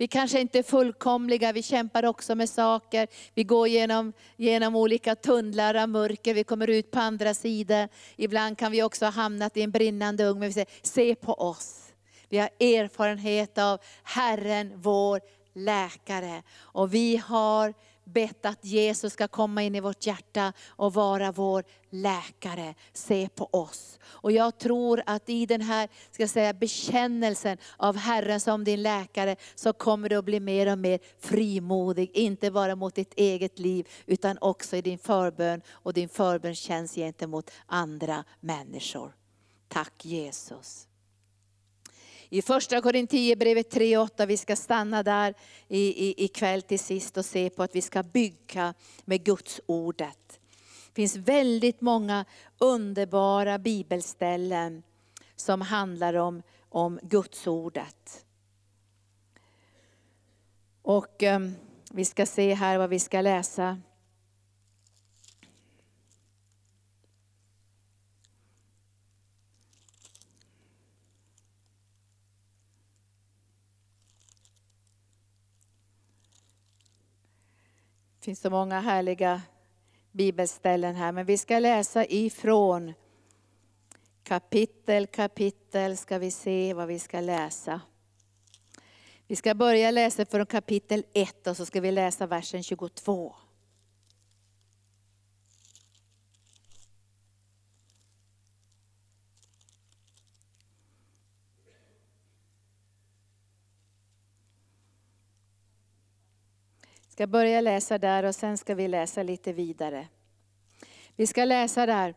Vi kanske inte är fullkomliga, vi kämpar också med saker. Vi går genom, genom olika tunnlar av mörker, vi kommer ut på andra sidan. Ibland kan vi också ha hamnat i en brinnande ugn, men vi säger, se på oss. Vi har erfarenhet av Herren, vår läkare. Och vi har bett att Jesus ska komma in i vårt hjärta och vara vår läkare. Se på oss. Och jag tror att i den här ska jag säga, bekännelsen av Herren som din läkare, så kommer du att bli mer och mer frimodig. Inte bara mot ditt eget liv, utan också i din förbön och din förbönstjänst gentemot andra människor. Tack Jesus. I första Korinthierbrevet 3.8, vi ska stanna där i, i, ikväll till sist och se på att vi ska bygga med Guds ordet. Det finns väldigt många underbara bibelställen som handlar om, om Guds ordet. Och um, vi ska se här vad vi ska läsa. Finns så många härliga bibelställen här, men vi ska läsa ifrån kapitel, kapitel ska vi se vad vi ska läsa. Vi ska börja läsa från kapitel 1 och så ska vi läsa versen 22. Ska börja läsa där och sen ska vi läsa lite vidare. Vi ska läsa där.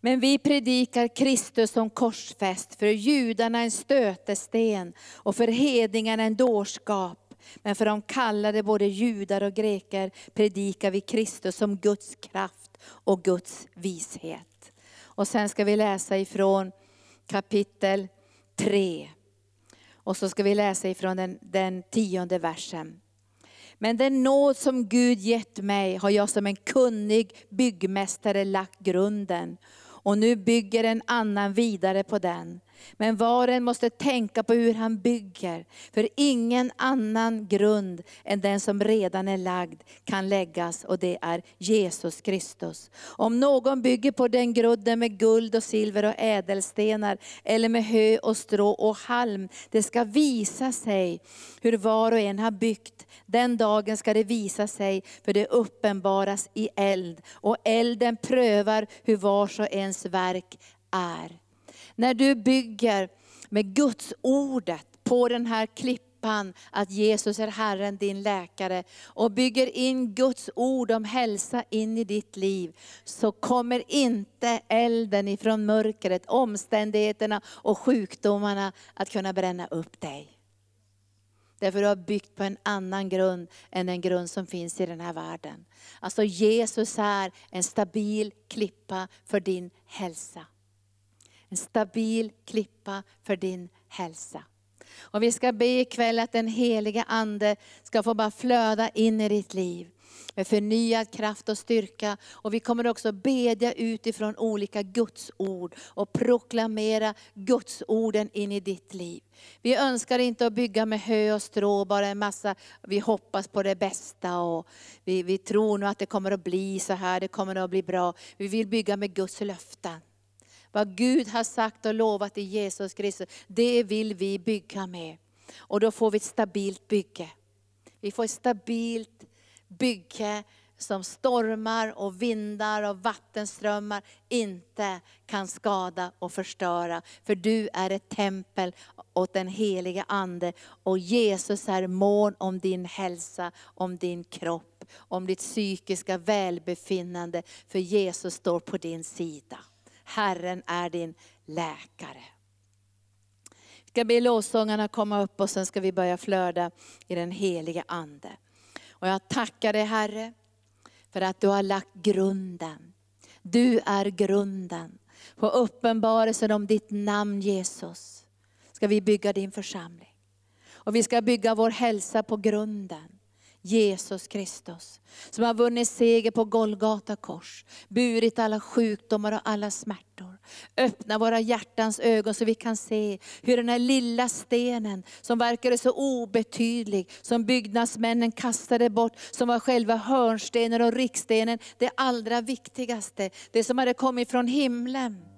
Men vi predikar Kristus som korsfäst, för judarna en stötesten och för hedningarna en dårskap. Men för de kallade både judar och greker predikar vi Kristus som Guds kraft och Guds vishet. Och sen ska vi läsa ifrån kapitel 3. Och så ska vi läsa ifrån den, den tionde versen. Men den nåd som Gud gett mig har jag som en kunnig byggmästare lagt grunden. Och nu bygger en annan vidare på den. Men var och en måste tänka på hur han bygger. För ingen annan grund än den som redan är lagd kan läggas och det är Jesus Kristus. Om någon bygger på den grunden med guld och silver och ädelstenar eller med hö och strå och halm. Det ska visa sig hur var och en har byggt. Den dagen ska det visa sig för det uppenbaras i eld. Och elden prövar hur vars och ens verk är. När du bygger med Guds ordet på den här klippan, att Jesus är Herren din läkare, och bygger in Guds ord om hälsa in i ditt liv, så kommer inte elden ifrån mörkret, omständigheterna och sjukdomarna att kunna bränna upp dig. Därför du har byggt på en annan grund än den grund som finns i den här världen. Alltså Jesus är en stabil klippa för din hälsa. En stabil klippa för din hälsa. Och vi ska be ikväll att den heliga Ande ska få bara flöda in i ditt liv med förnyad kraft och styrka. Och vi kommer också bedja utifrån olika Guds ord och proklamera Guds orden in i ditt liv. Vi önskar inte att bygga med hö och strå, bara en massa, vi hoppas på det bästa och vi, vi tror nog att det kommer att bli så här, det kommer att bli bra. Vi vill bygga med Guds löften. Vad Gud har sagt och lovat i Jesus Kristus, det vill vi bygga med. Och då får vi ett stabilt bygge. Vi får ett stabilt bygge som stormar och vindar och vattenströmmar inte kan skada och förstöra. För du är ett tempel åt den heliga Ande och Jesus är mån om din hälsa, om din kropp, om ditt psykiska välbefinnande. För Jesus står på din sida. Herren är din läkare. Vi ska be lovsångarna komma upp och sen ska vi börja flöda i den heliga Ande. Och jag tackar dig Herre för att du har lagt grunden. Du är grunden. På uppenbarelsen om ditt namn Jesus ska vi bygga din församling. Och vi ska bygga vår hälsa på grunden. Jesus Kristus, som har vunnit seger på Golgata kors, burit alla sjukdomar och alla smärtor. Öppna våra hjärtans ögon så vi kan se hur den här lilla stenen, som verkade så obetydlig, som byggnadsmännen kastade bort, som var själva hörnstenen och riksstenen, det allra viktigaste, det som hade kommit från himlen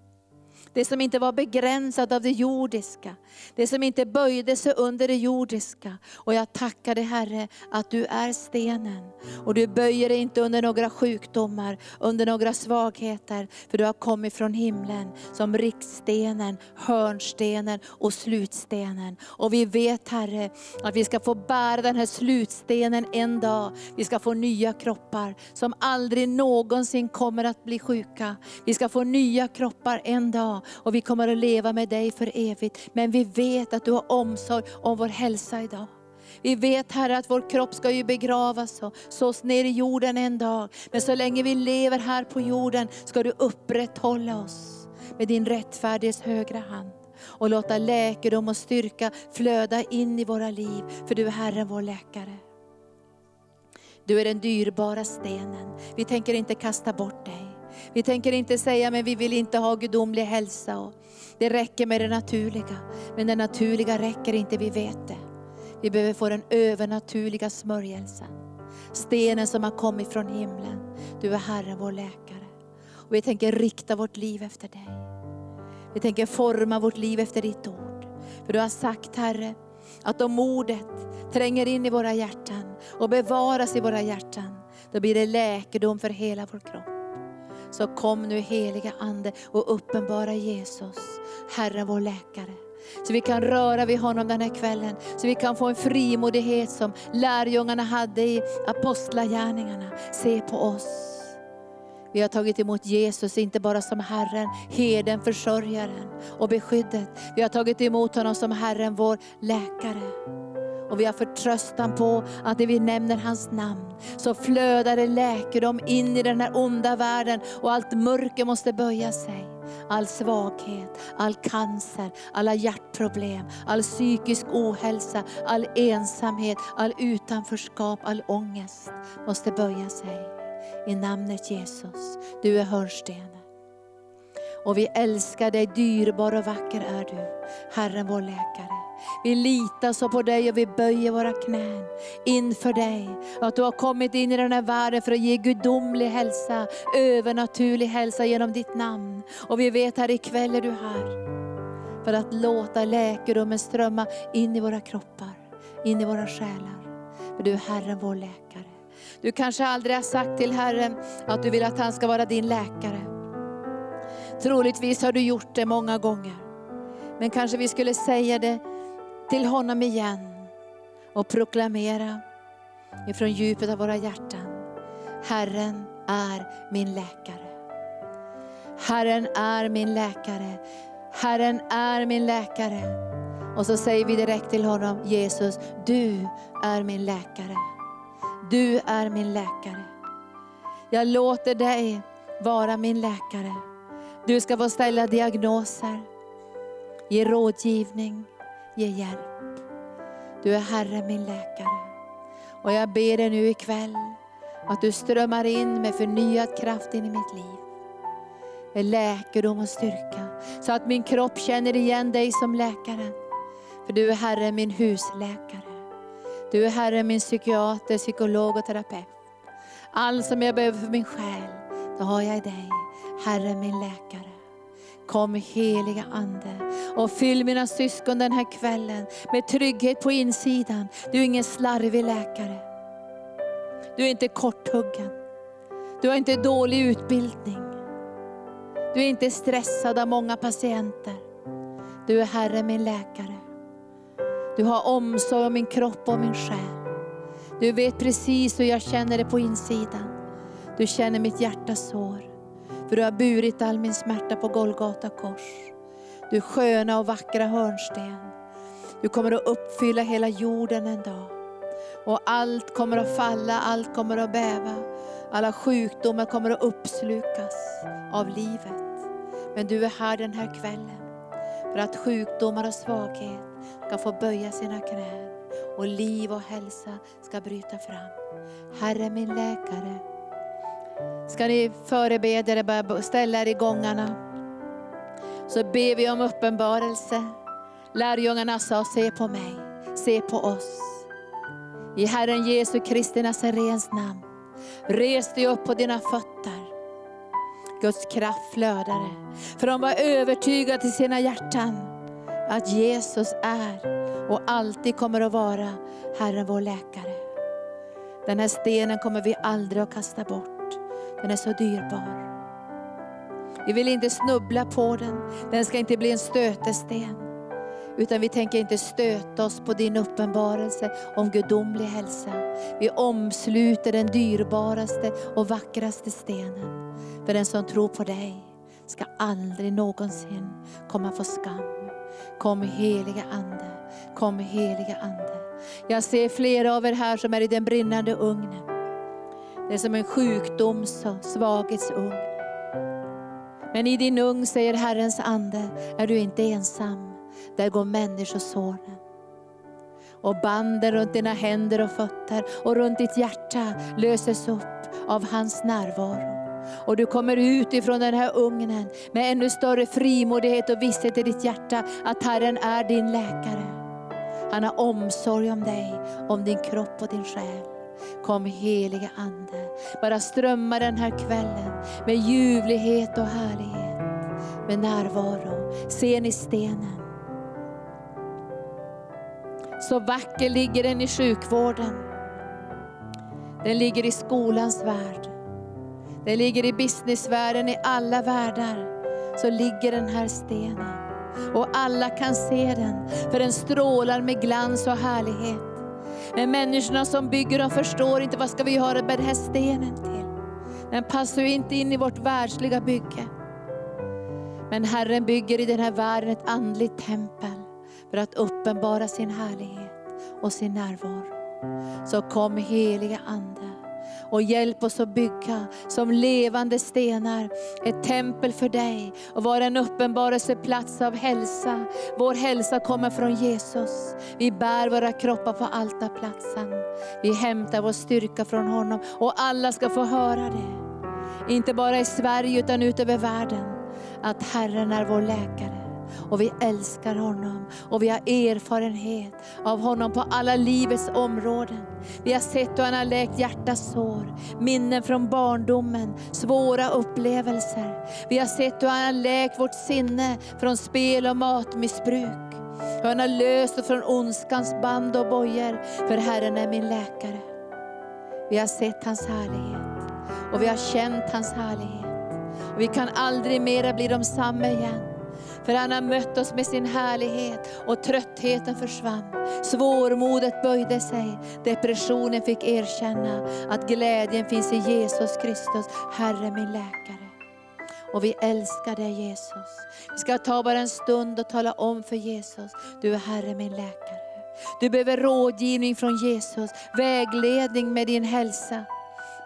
det som inte var begränsat av det jordiska. Det som inte böjde sig under det jordiska. Och jag tackar dig Herre att du är stenen. Och du böjer dig inte under några sjukdomar, under några svagheter. För du har kommit från himlen som riksstenen, hörnstenen och slutstenen. Och vi vet Herre att vi ska få bära den här slutstenen en dag. Vi ska få nya kroppar som aldrig någonsin kommer att bli sjuka. Vi ska få nya kroppar en dag och vi kommer att leva med dig för evigt. Men vi vet att du har omsorg om vår hälsa idag. Vi vet Herre att vår kropp ska ju begravas och sås ner i jorden en dag. Men så länge vi lever här på jorden ska du upprätthålla oss med din rättfärdighets högra hand. Och låta läkedom och styrka flöda in i våra liv. För du är Herren vår läkare. Du är den dyrbara stenen. Vi tänker inte kasta bort dig. Vi tänker inte säga, men vi vill inte ha gudomlig hälsa. Och det räcker med det naturliga. Men det naturliga räcker inte, vi vet det. Vi behöver få den övernaturliga smörjelsen. Stenen som har kommit från himlen. Du är Herren vår läkare. Och vi tänker rikta vårt liv efter dig. Vi tänker forma vårt liv efter ditt ord. För du har sagt Herre, att om ordet tränger in i våra hjärtan och bevaras i våra hjärtan, då blir det läkedom för hela vår kropp. Så kom nu heliga Ande och uppenbara Jesus, Herren vår läkare. Så vi kan röra vid honom den här kvällen. Så vi kan få en frimodighet som lärjungarna hade i apostlagärningarna. Se på oss. Vi har tagit emot Jesus, inte bara som Herren, herden, försörjaren och beskyddet. Vi har tagit emot honom som Herren, vår läkare. Och vi har förtröstan på att när vi nämner hans namn så flödar det läkedom in i den här onda världen och allt mörker måste böja sig. All svaghet, all cancer, alla hjärtproblem, all psykisk ohälsa, all ensamhet, all utanförskap, all ångest måste böja sig. I namnet Jesus, du är hörnstenen. Och vi älskar dig, dyrbar och vacker är du, Herren vår läkare. Vi litar så på dig och vi böjer våra knän inför dig. Att du har kommit in i den här världen för att ge gudomlig hälsa, övernaturlig hälsa genom ditt namn. Och vi vet här ikväll är du här. För att låta läkedomen strömma in i våra kroppar, in i våra själar. För du är Herren vår läkare. Du kanske aldrig har sagt till Herren att du vill att han ska vara din läkare. Troligtvis har du gjort det många gånger. Men kanske vi skulle säga det till honom igen och proklamera ifrån djupet av våra hjärtan. Herren är min läkare. Herren är min läkare. Herren är min läkare. Och så säger vi direkt till honom, Jesus, du är min läkare. Du är min läkare. Jag låter dig vara min läkare. Du ska få ställa diagnoser, ge rådgivning, ge hjälp. Du är Herre min läkare. Och jag ber dig nu ikväll att du strömmar in med förnyad kraft in i mitt liv. Med läkedom och styrka. Så att min kropp känner igen dig som läkare. För du är Herre min husläkare. Du är Herre min psykiater, psykolog och terapeut. Allt som jag behöver för min själ, då har jag i dig. Herre min läkare. Kom heliga Ande och fyll mina syskon den här kvällen med trygghet på insidan. Du är ingen slarvig läkare. Du är inte korthuggen. Du har inte dålig utbildning. Du är inte stressad av många patienter. Du är Herre min läkare. Du har omsorg om min kropp och min själ. Du vet precis hur jag känner det på insidan. Du känner mitt hjärtas sår. För du har burit all min smärta på Golgata kors. Du sköna och vackra hörnsten. Du kommer att uppfylla hela jorden en dag. Och allt kommer att falla, allt kommer att bäva. Alla sjukdomar kommer att uppslukas av livet. Men du är här den här kvällen för att sjukdomar och svaghet ska få böja sina knän och liv och hälsa ska bryta fram. Herre min läkare, ska ni förebedjare börja ställa er i gångarna. Så ber vi om uppenbarelse. Lärjungarna sa, se på mig, se på oss. I Herren Jesu Kristi Nazarens namn, res dig upp på dina fötter. Guds kraft flödade. För de var övertygade i sina hjärtan att Jesus är och alltid kommer att vara Herren vår läkare. Den här stenen kommer vi aldrig att kasta bort. Den är så dyrbar. Vi vill inte snubbla på den. Den ska inte bli en stötesten. Utan vi tänker inte stöta oss på din uppenbarelse om gudomlig hälsa. Vi omsluter den dyrbaraste och vackraste stenen. För den som tror på dig ska aldrig någonsin komma på skam. Kom heliga Ande, kom heliga Ande. Jag ser flera av er här som är i den brinnande ugnen. Det är som en sjukdoms och svaghetsugn. Men i din ugn, säger Herrens ande, är du inte ensam. Där går människosåren. Och banden runt dina händer och fötter och runt ditt hjärta löses upp av hans närvaro. Och du kommer ut ifrån den här ugnen med ännu större frimodighet och visshet i ditt hjärta att Herren är din läkare. Han har omsorg om dig, om din kropp och din själ. Kom heliga Ande, bara strömma den här kvällen med ljuvlighet och härlighet, med närvaro. Ser ni stenen? Så vacker ligger den i sjukvården. Den ligger i skolans värld. Den ligger i businessvärlden, i alla världar. Så ligger den här stenen. Och alla kan se den, för den strålar med glans och härlighet. Men människorna som bygger, de förstår inte vad ska vi göra med den här stenen till. Den passar ju inte in i vårt världsliga bygge. Men Herren bygger i den här världen ett andligt tempel för att uppenbara sin härlighet och sin närvaro. Så kom heliga Ande och hjälp oss att bygga som levande stenar ett tempel för dig och vara en uppenbarelseplats av hälsa. Vår hälsa kommer från Jesus. Vi bär våra kroppar på altarplatsen. Vi hämtar vår styrka från honom och alla ska få höra det. Inte bara i Sverige utan ut över världen. Att Herren är vår läkare och vi älskar honom och vi har erfarenhet av honom på alla livets områden. Vi har sett hur han har läkt hjärtats sår, minnen från barndomen, svåra upplevelser. Vi har sett hur han har läkt vårt sinne från spel och matmissbruk. Hur han har löst oss från ondskans band och bojor, för Herren är min läkare. Vi har sett hans härlighet och vi har känt hans härlighet. Och vi kan aldrig mera bli de samma igen. För han har mött oss med sin härlighet och tröttheten försvann. Svårmodet böjde sig, depressionen fick erkänna att glädjen finns i Jesus Kristus, Herre min läkare. Och vi älskar dig Jesus. Vi ska ta bara en stund och tala om för Jesus, du är Herre min läkare. Du behöver rådgivning från Jesus, vägledning med din hälsa.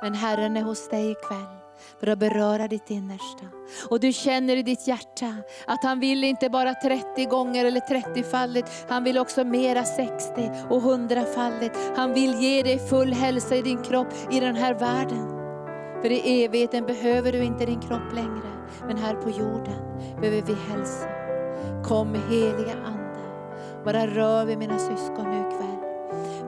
Men Herren är hos dig ikväll för att beröra ditt innersta. Och du känner i ditt hjärta att han vill inte bara 30 gånger eller 30-faldigt, han vill också mera 60 och 100-faldigt. Han vill ge dig full hälsa i din kropp i den här världen. För i evigheten behöver du inte din kropp längre, men här på jorden behöver vi hälsa. Kom heliga Ande, bara rör vi mina syskon nu ikväll.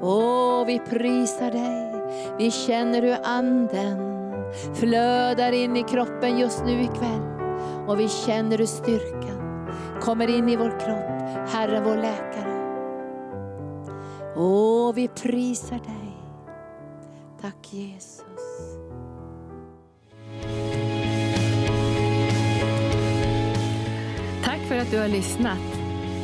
Åh, vi prisar dig, vi känner hur anden flödar in i kroppen just nu ikväll. Och vi känner hur styrkan kommer in i vår kropp. Herre vår läkare. Åh, vi prisar dig. Tack Jesus.
Tack för att du har lyssnat.